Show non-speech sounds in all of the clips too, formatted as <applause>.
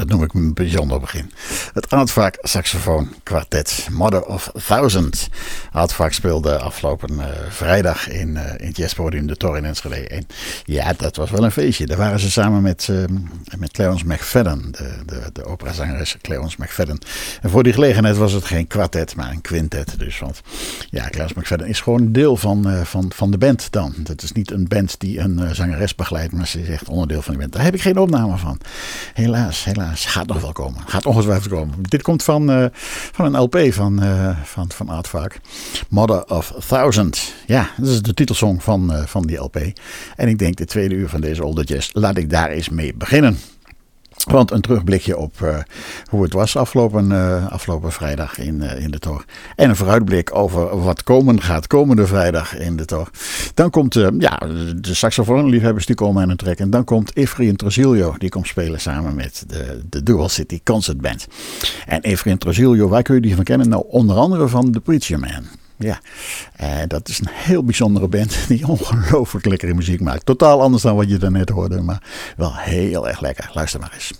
Dat noem ik een bijzonder begin. Het Aardvark Saxofoon Quartet, Mother of Thousand. Aardvark speelde afgelopen uh, vrijdag in, uh, in het jazzpodium de Tor in Enschede. En ja, dat was wel een feestje. Daar waren ze samen met, uh, met Cleons McFadden, de, de, de operazangeres Cleons McFadden. En voor die gelegenheid was het geen kwartet, maar een quintet. Dus, want ja, Cleons McFadden is gewoon deel van, van, van de band dan. Het is niet een band die een zangeres begeleidt, maar ze is echt onderdeel van de band. Daar heb ik geen opname van. Helaas, helaas. Gaat nog wel komen. Gaat ongetwijfeld komen. Dit komt van, uh, van een LP van, uh, van, van. Mother of Thousand. Ja, dat is de titelsong van, uh, van die LP. En ik denk de tweede uur van deze Older Jazz. Laat ik daar eens mee beginnen. Want een terugblikje op uh, hoe het was afgelopen, uh, afgelopen vrijdag in, uh, in de Tor. En een vooruitblik over wat komen gaat komende vrijdag in de Tor. Dan komt ja, de saxofoonliefhebbers die komen aan het trekken. En dan komt Efrain Trosilio. Die komt spelen samen met de, de Dual City Concert Band. En Efrain Trosilio, waar kun je die van kennen? Nou, onder andere van The Preacher Man. Ja, en dat is een heel bijzondere band <laughs> die ongelooflijk lekkere muziek maakt. Totaal anders dan wat je daarnet hoorde, maar wel heel erg lekker. Luister maar eens.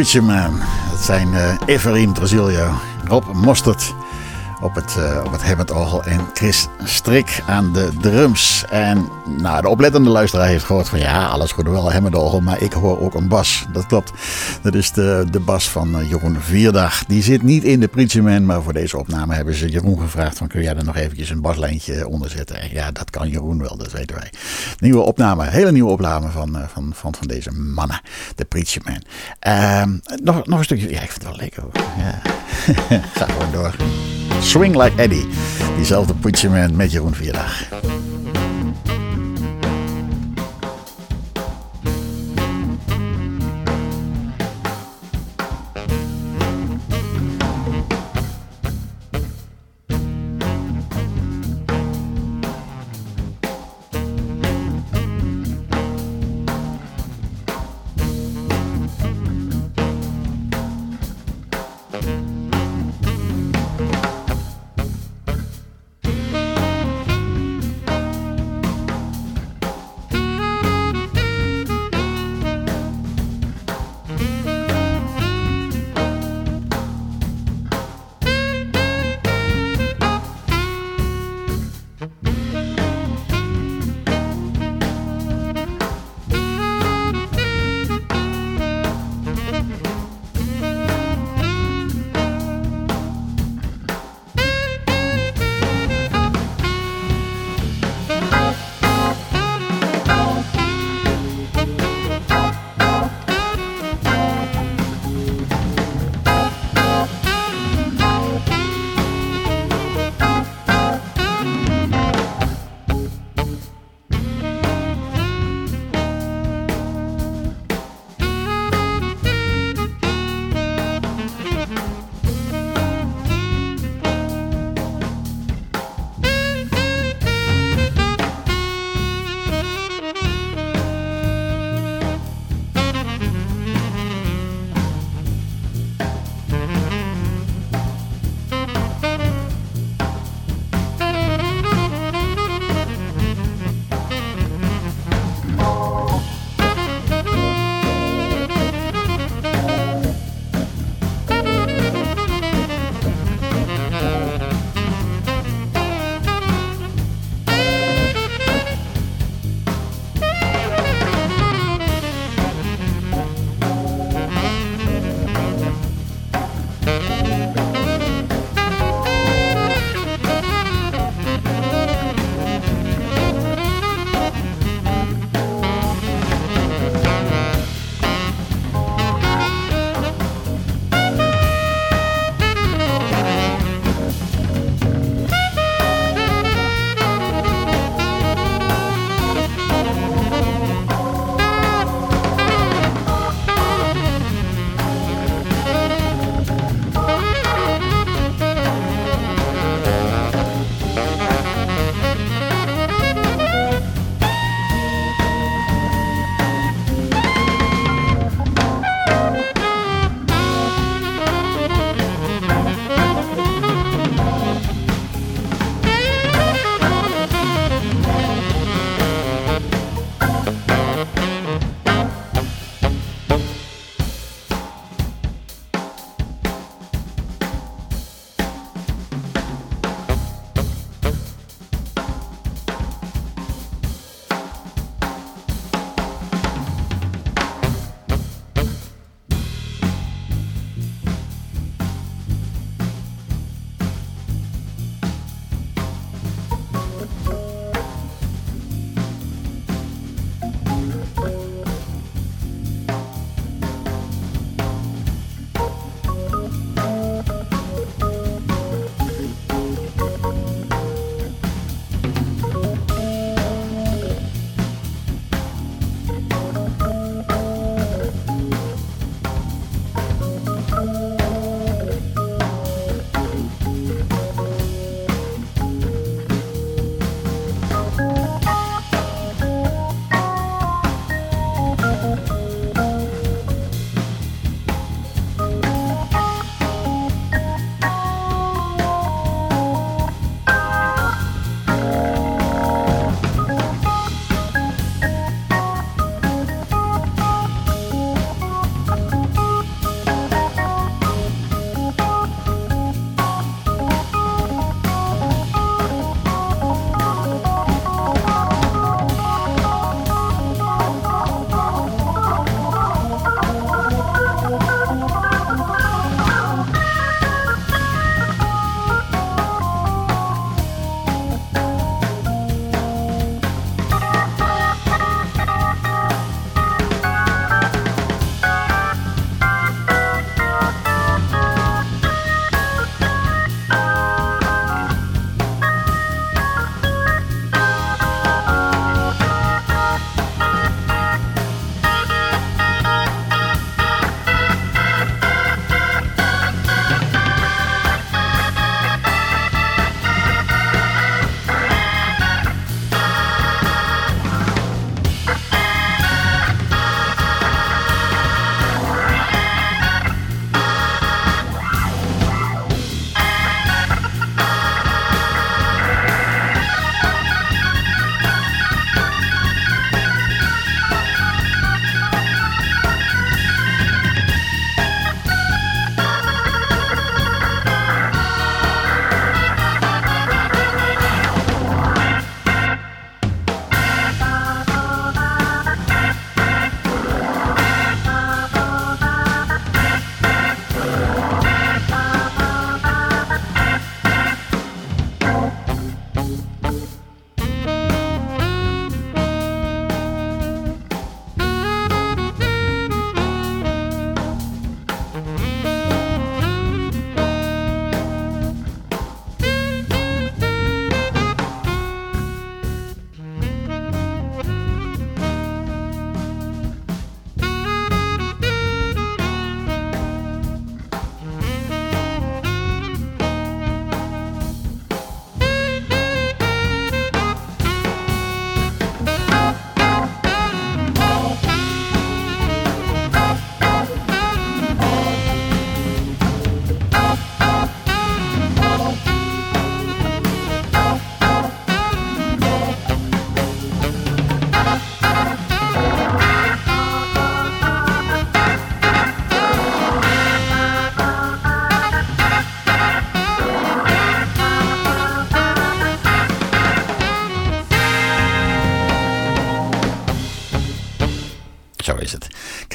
Preacher Man. Dat zijn uh, Everin Trujillo, Rob Mostert op het, uh, het en Chris Strik aan de drums. En nou, de oplettende luisteraar heeft gehoord van ja, alles goed wel Hammond maar ik hoor ook een bas. Dat klopt. Dat is de, de bas van uh, Jeroen Vierdag. Die zit niet in de Man, maar voor deze opname hebben ze Jeroen gevraagd van kun jij er nog eventjes een baslijntje onder zetten. En ja, dat kan Jeroen wel, dat weten wij. Nieuwe opname, hele nieuwe opname van, uh, van, van, van deze mannen, de Preacher Man. Ehm, nog, nog een stukje, ja ik vind het wel lekker hoor. Ja. <laughs> Ga gewoon door. Swing Like Eddie. Diezelfde Preacher met Jeroen Vierdag.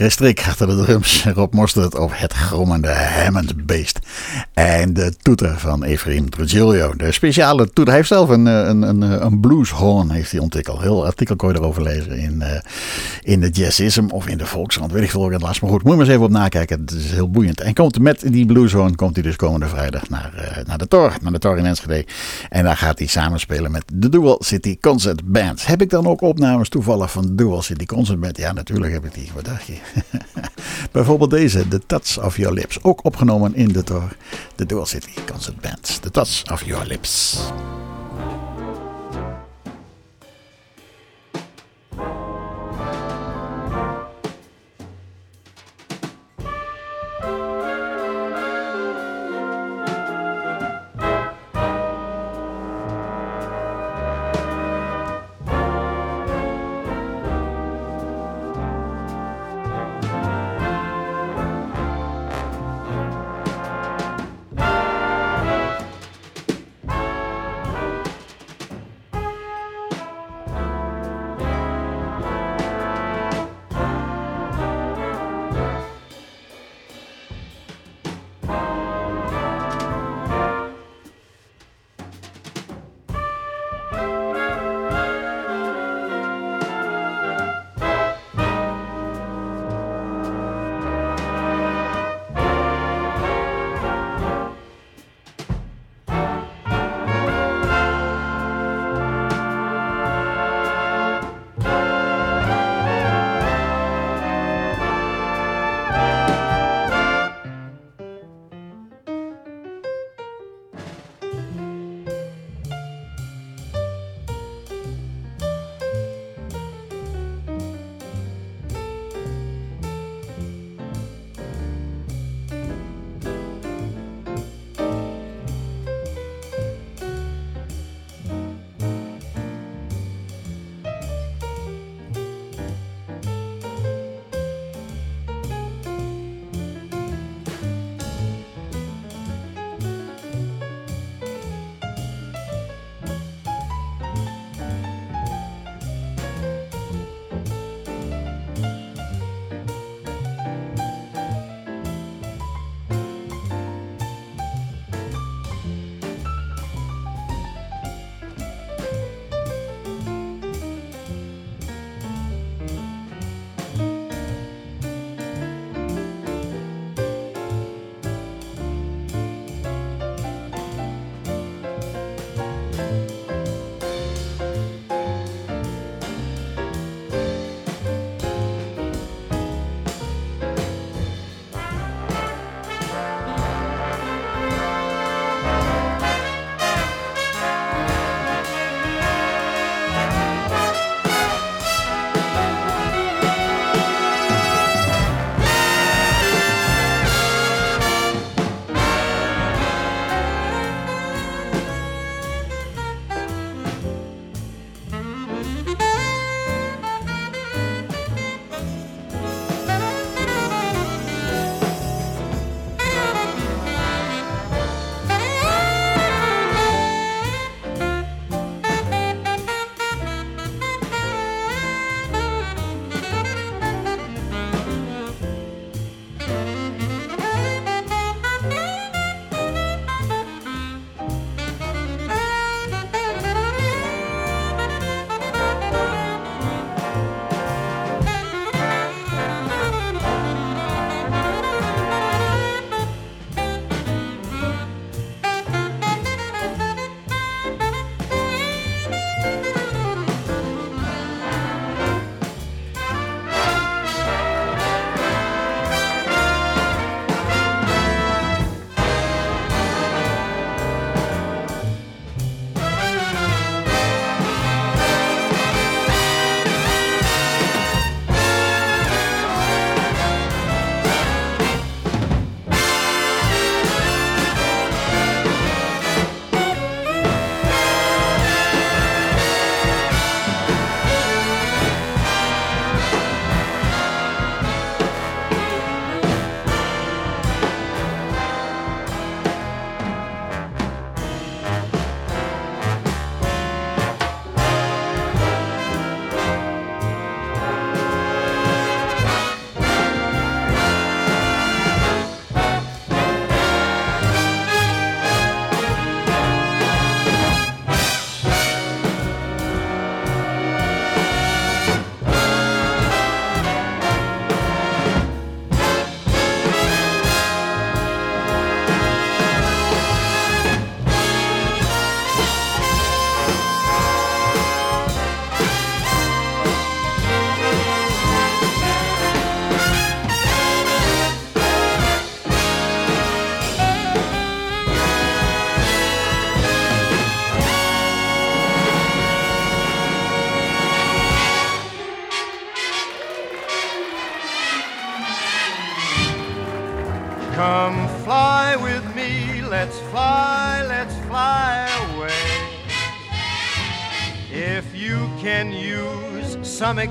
Strik achter de drums. Rob Mostert op het grommende Hammond Beest. En de toeter van Efraim Trujillo. De speciale toeter. Hij heeft zelf een, een, een, een blueshorn heeft hij ontwikkeld. Heel artikel kon je erover lezen in, uh, in de Jazzism of in de Volkskrant. Weet ik veel. Maar goed, moet je maar eens even op nakijken. Het is heel boeiend. En komt met die blueshorn komt hij dus komende vrijdag naar, naar de Tor. Naar de Tor in Enschede. En daar gaat hij samenspelen met de Dual City Concert Band. Heb ik dan ook opnames toevallig van Dual City Concert Band? Ja, natuurlijk heb ik die. Wat dacht je? <laughs> Bijvoorbeeld deze, The Touch of Your Lips. Ook opgenomen in de Tor. De Dual City Concert Band. The Touch of Your Lips.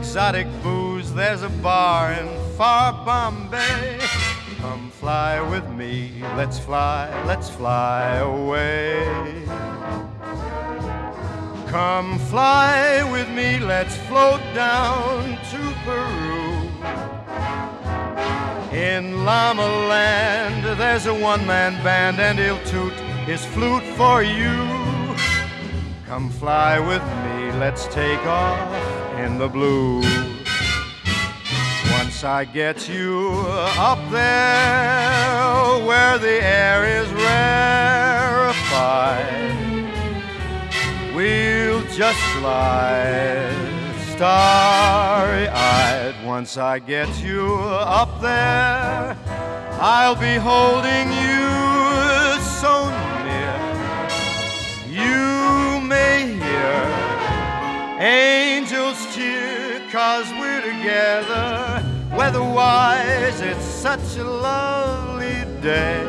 Exotic booze, there's a bar in far Bombay. Come fly with me, let's fly, let's fly away. Come fly with me, let's float down to Peru. In Llama Land, there's a one man band, and he'll toot his flute for you. Come fly with me, let's take off in the blue. Once I get you up there where the air is rarefied, we'll just glide starry eyed. Once I get you up there, I'll be holding you so near. You may hear angels cheer, cause we're together. Weatherwise, it's such a lovely day.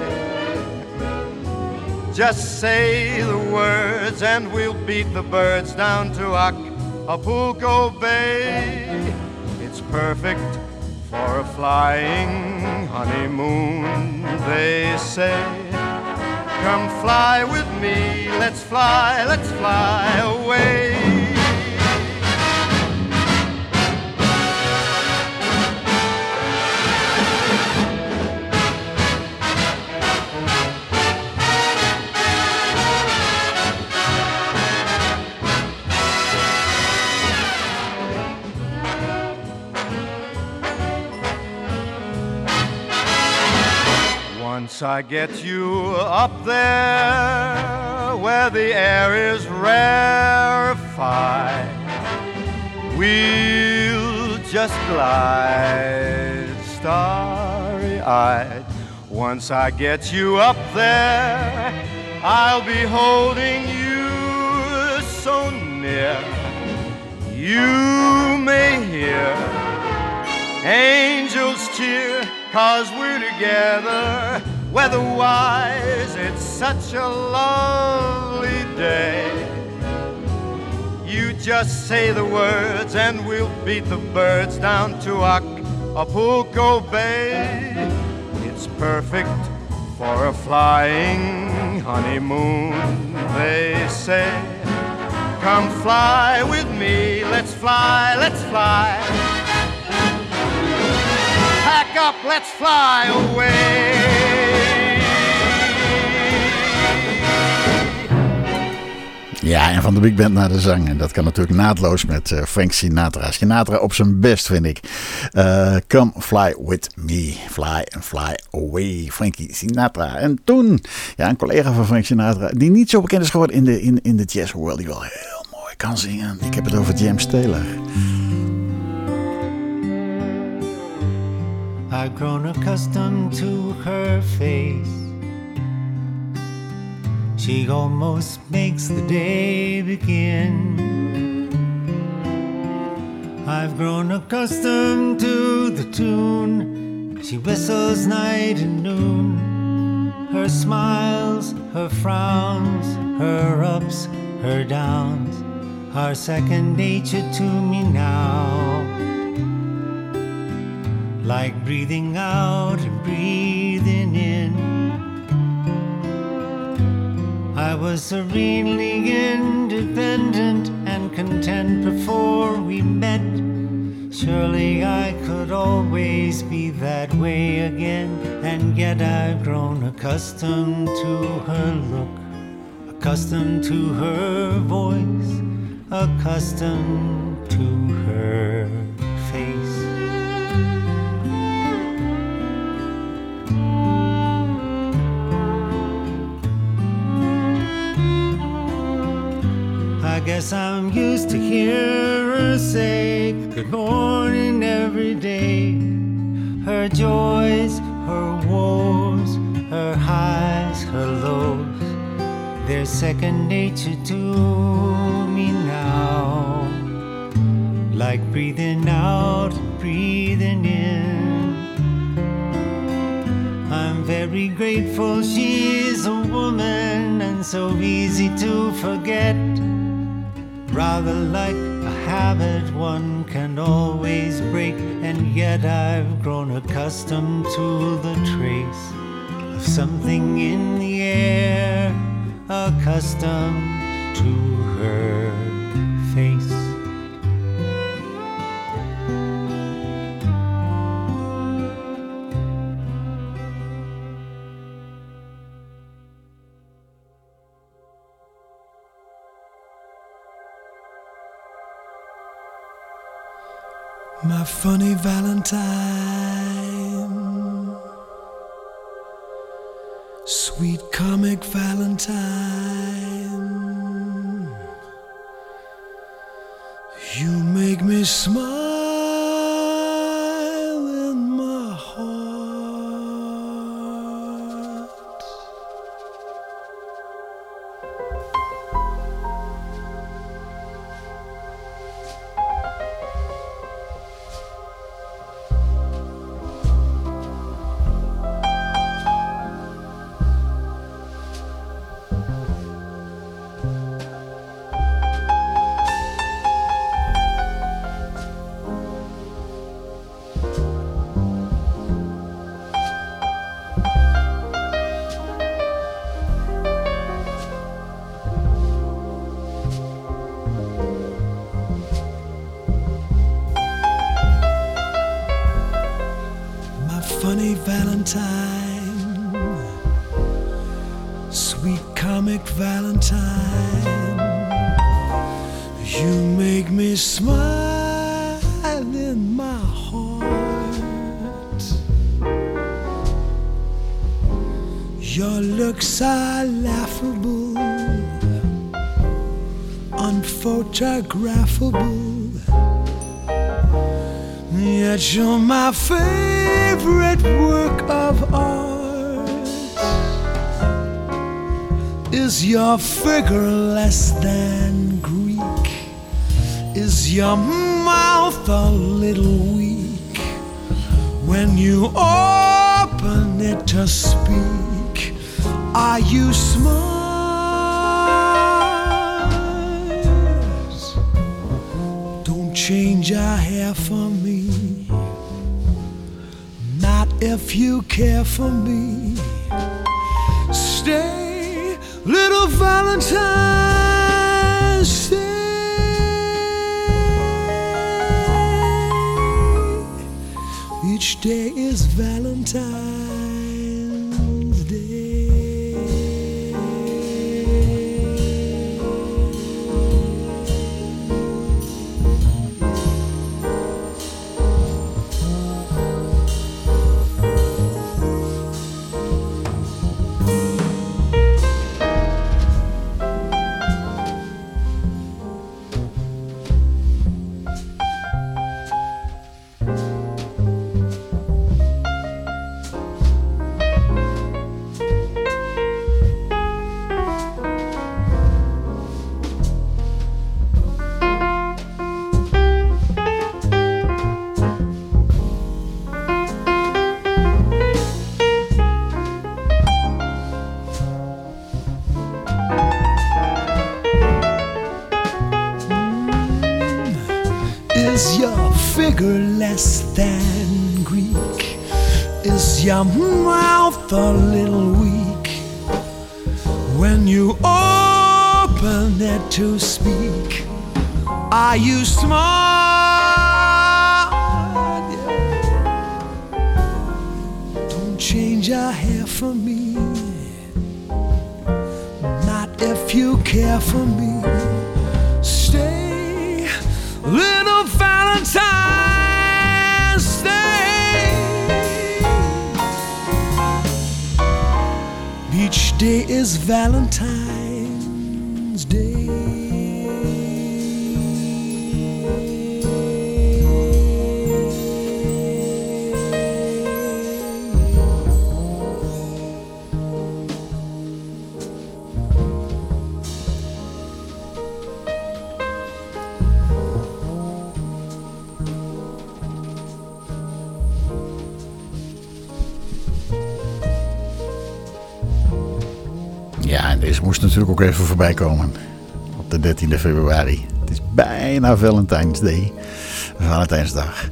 Just say the words and we'll beat the birds down to. Acapulco Bay. It's perfect for a flying honeymoon, they say. Come fly with me, let's fly, let's fly away. Once I get you up there where the air is rarefied, we'll just glide starry eyed. Once I get you up there, I'll be holding you so near. You may cause we're together. Weatherwise, it's such a lovely day. You just say the words, and we'll beat the birds down to Acapulco Bay. It's perfect for a flying honeymoon, they say. Come fly with me, let's fly, let's fly. Up, let's fly away. Ja, en van de big band naar de zang. En dat kan natuurlijk naadloos met uh, Frank Sinatra. Sinatra op zijn best, vind ik. Uh, come fly with me. Fly and fly away. Frankie Sinatra. En toen, ja, een collega van Frank Sinatra, die niet zo bekend is geworden in de, in, in de jazz world, die wel heel mooi kan zingen. Ik heb het over James Taylor. I've grown accustomed to her face. She almost makes the day begin. I've grown accustomed to the tune she whistles night and noon. Her smiles, her frowns, her ups, her downs are second nature to me now. Like breathing out and breathing in. I was serenely independent and content before we met. Surely I could always be that way again, and yet I've grown accustomed to her look, accustomed to her voice, accustomed to her guess I'm used to hear her say good morning every day. Her joys, her woes, her highs, her lows, they're second nature to me now. Like breathing out, breathing in. I'm very grateful she's a woman and so easy to forget. Rather like a habit one can always break, and yet I've grown accustomed to the trace of something in the air, accustomed to her my funny Valentine. Sweet comic Valentine. You make me smile. Unphotographable. Yet you're my favorite work of art. Is your figure less than Greek? Is your mouth a little weak when you open it to speak? Are you smart? Care for me. Mouth a deze moest natuurlijk ook even voorbij komen. Op de 13e februari. Het is bijna Valentine's Day. Valentijnsdag.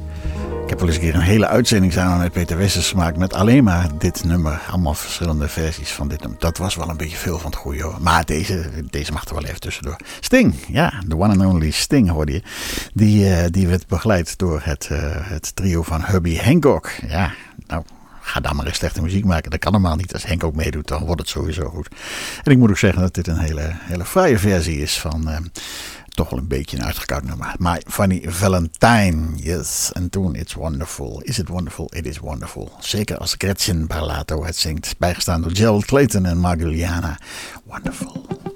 Ik heb wel eens een keer een hele uitzending samen met Peter Wessers gemaakt met alleen maar dit nummer. Allemaal verschillende versies van dit nummer. Dat was wel een beetje veel van het goede hoor. Maar deze, deze mag er wel even tussendoor. Sting, ja, de one and only Sting hoorde je. Die, uh, die werd begeleid door het, uh, het trio van Herbie Hancock. Ja, ga dan maar eens slechte muziek maken. Dat kan normaal niet. Als Henk ook meedoet, dan wordt het sowieso goed. En ik moet ook zeggen dat dit een hele, hele fraaie versie is van... Uh, toch wel een beetje een uitgekoud nummer. My Funny Valentine, yes. En toen It's Wonderful. Is it wonderful? It is wonderful. Zeker als Gretchen Barlato het zingt. Bijgestaan door Gerald Clayton en Marguliana. Wonderful.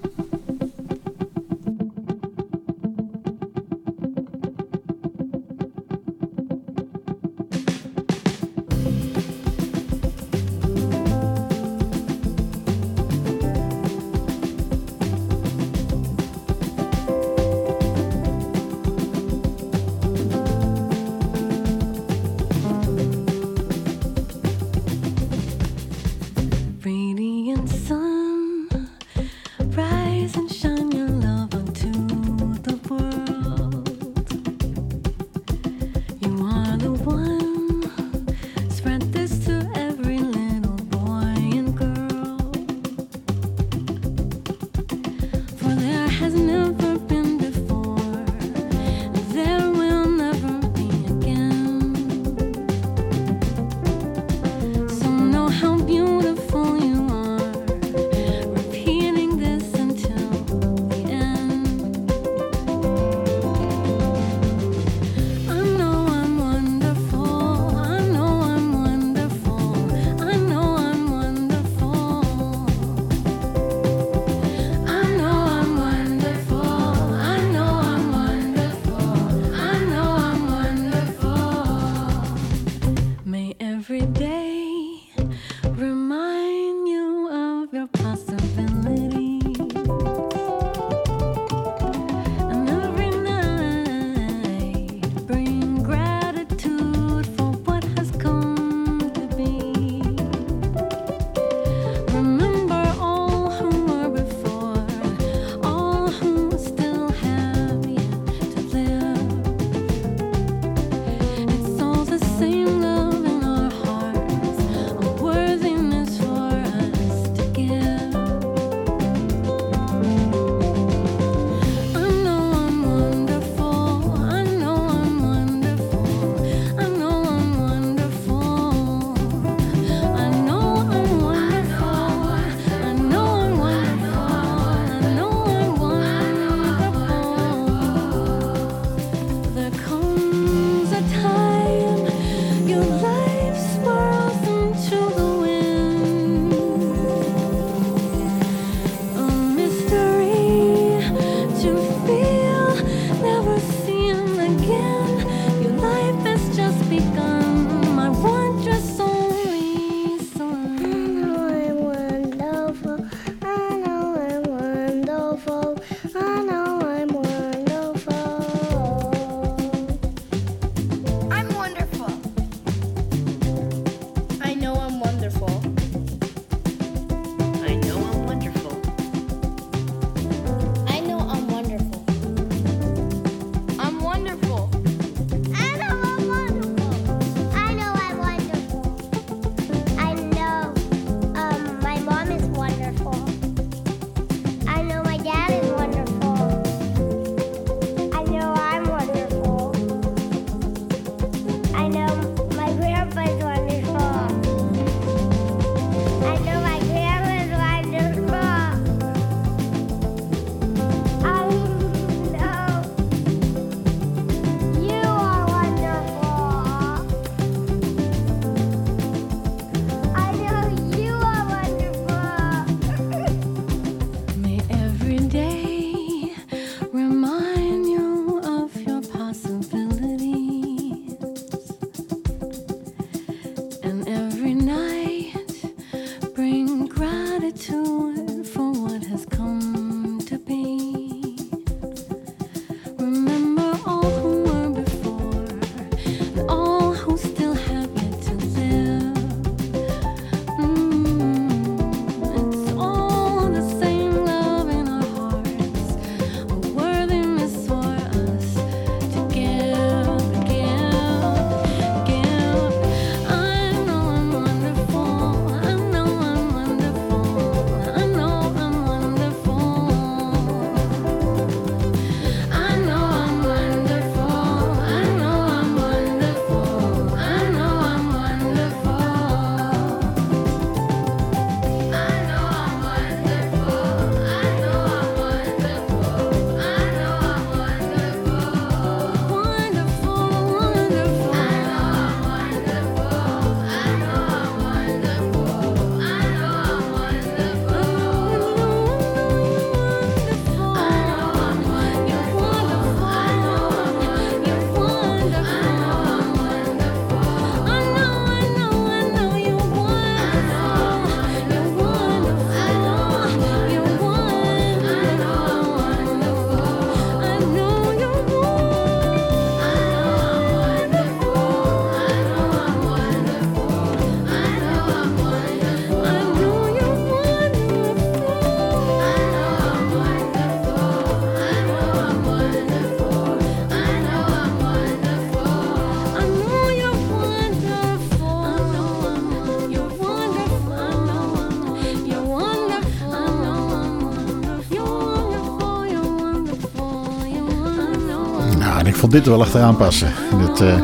Dit wel achteraan passen. In het, uh,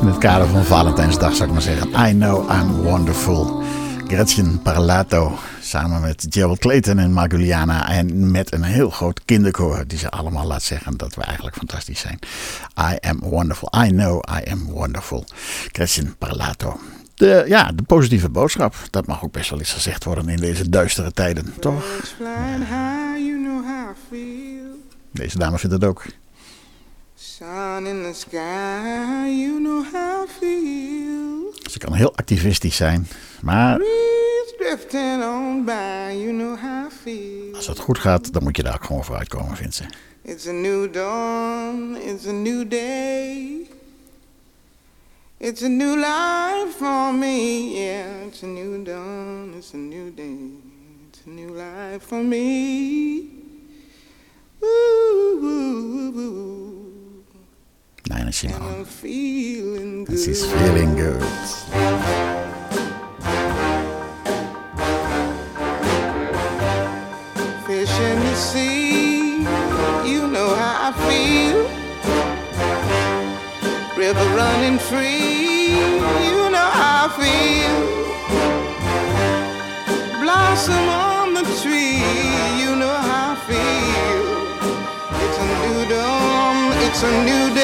in het kader van Valentijnsdag zou ik maar zeggen. I know I'm wonderful. Gretchen Parlato samen met Gerald Clayton en Marguliana. En met een heel groot kinderkoor die ze allemaal laat zeggen dat we eigenlijk fantastisch zijn. I am wonderful. I know I am wonderful. Gretchen Parlato. De, ja, de positieve boodschap. Dat mag ook best wel eens gezegd worden in deze duistere tijden, toch? Deze dame vindt het ook. In the sky, you know how I feel. Ze kan heel activistisch zijn, maar on by, you know how I feel. als het goed gaat, dan moet je daar ook gewoon voor uitkomen, vindt ze. It's a new dawn, it's a new day. It's a new life for me, yeah. It's a new dawn, it's a new day. It's a new life for me. Ooh, ooh, ooh, Nina Simone. And she's feeling good. Fish in the sea, you know how I feel. River running free, you know how I feel. Blossom on the tree, you know how I feel. It's a new dawn, it's a new day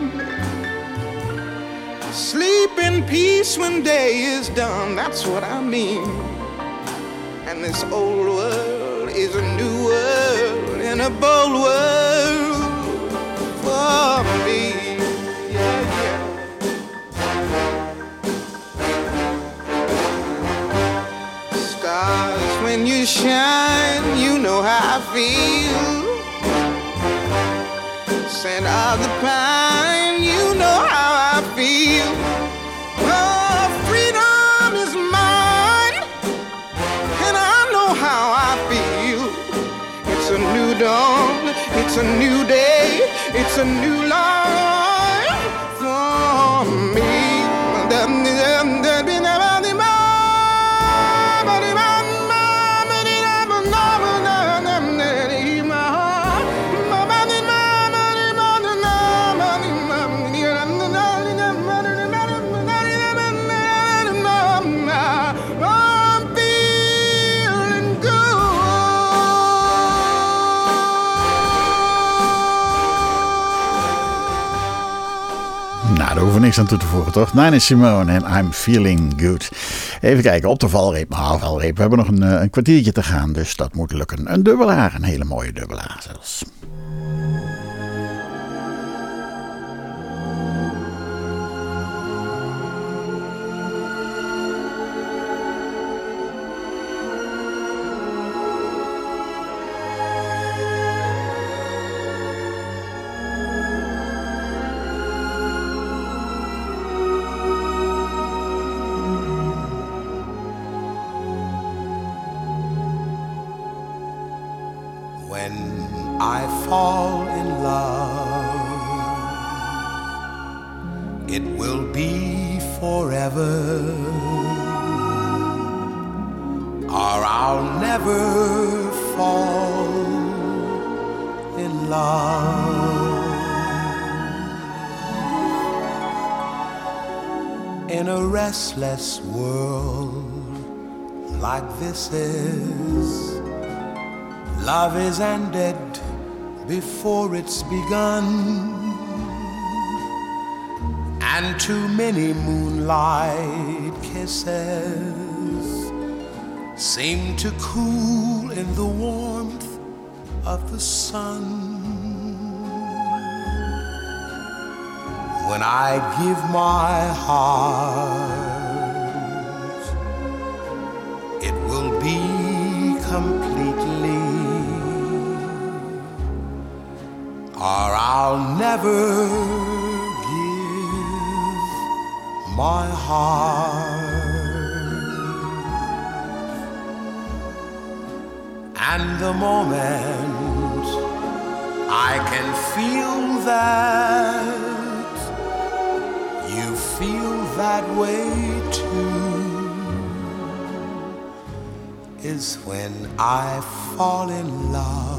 Sleep in peace when day is done, that's what I mean. And this old world is a new world and a bold world for me. Yeah, yeah. Stars, when you shine, you know how I feel. Scent of the pine, It's a new day. It's a new life aan toe te voegen, toch? Nine is Simone en I'm Feeling Good. Even kijken, op de valreep. Nou, valreep. We hebben nog een, eh, een kwartiertje te gaan, dus dat moet lukken. Een dubbelaar, een hele mooie dubbelaar zelfs. Ended before it's begun, and too many moonlight kisses seem to cool in the warmth of the sun. When I give my heart it will be completely, or I'll never give my heart. And the moment I can feel that you feel that way too is when I fall in love.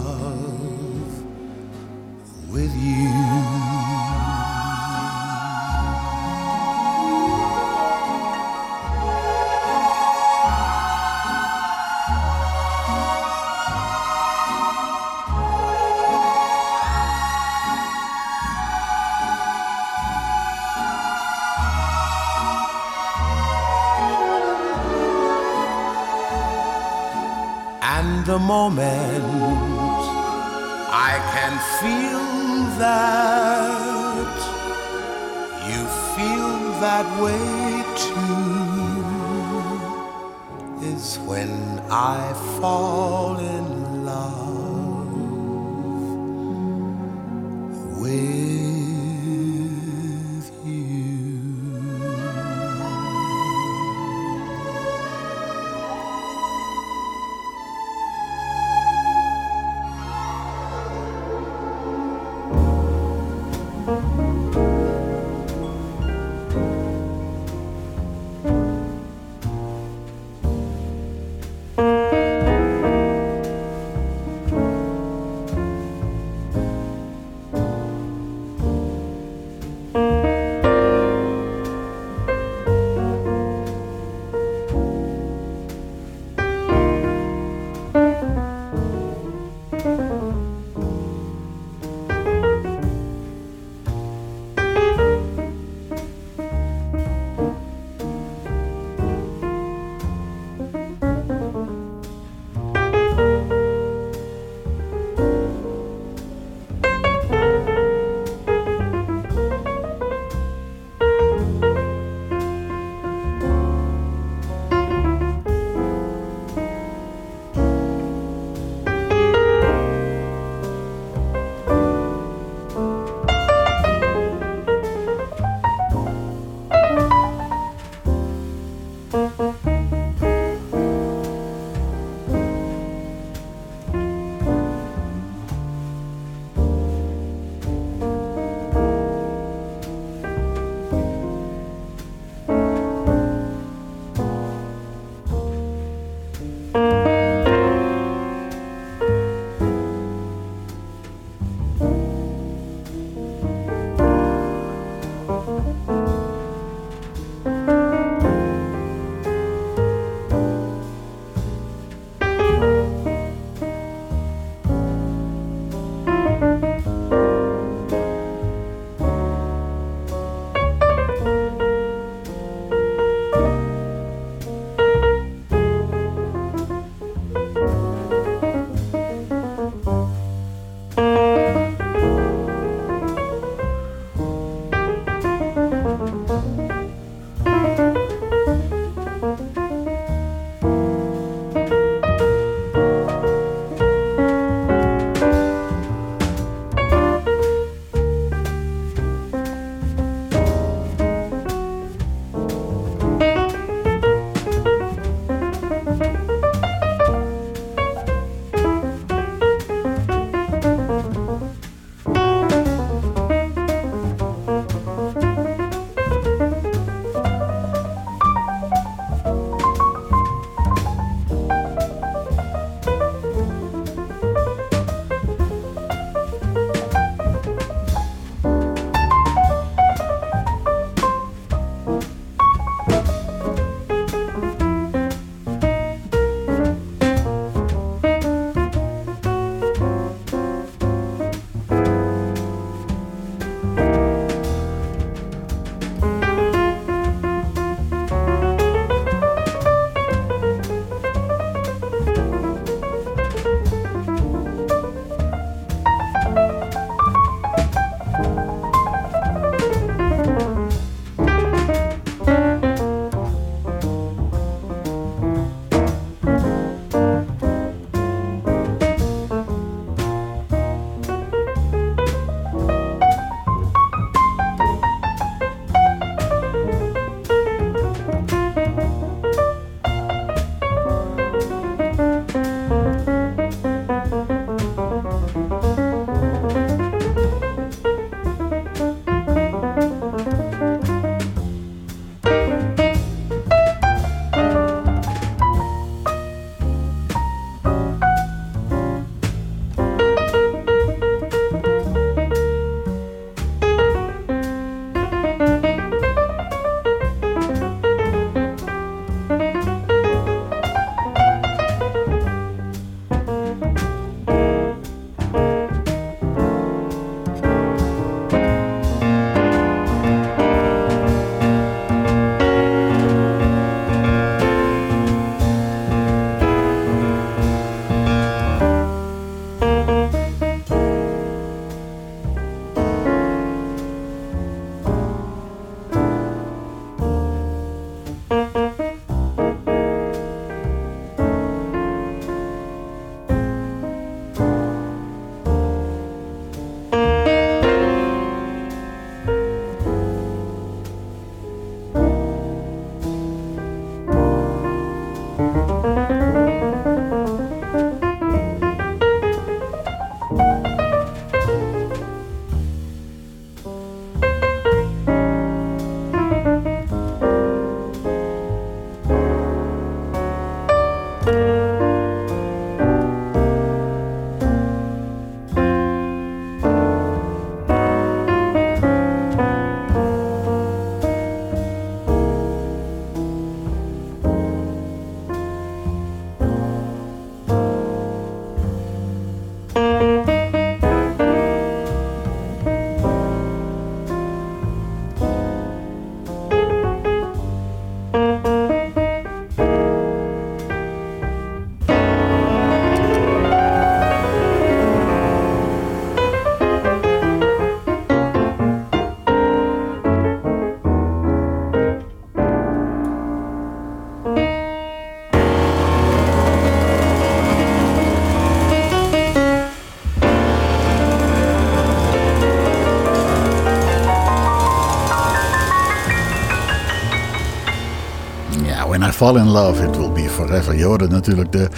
Fall in love, it will be forever. Je hoorde natuurlijk de,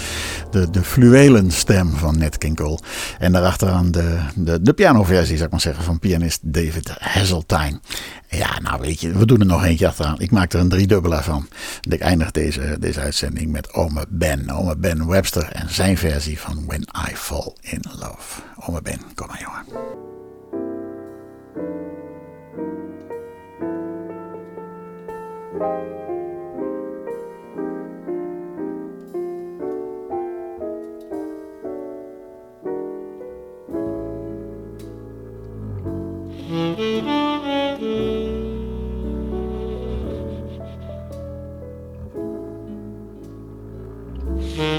de, de fluwelen stem van Nat King Cole. En daarachteraan de, de, de pianoversie, zou ik maar zeggen, van pianist David Hasseltine. Ja, nou weet je, we doen er nog eentje achteraan. Ik maak er een driedubbelaar van. Ik eindig deze, deze uitzending met Ome Ben. Ome Ben Webster en zijn versie van When I Fall in Love. Ome Ben, kom maar jongen.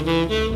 Mm-hmm.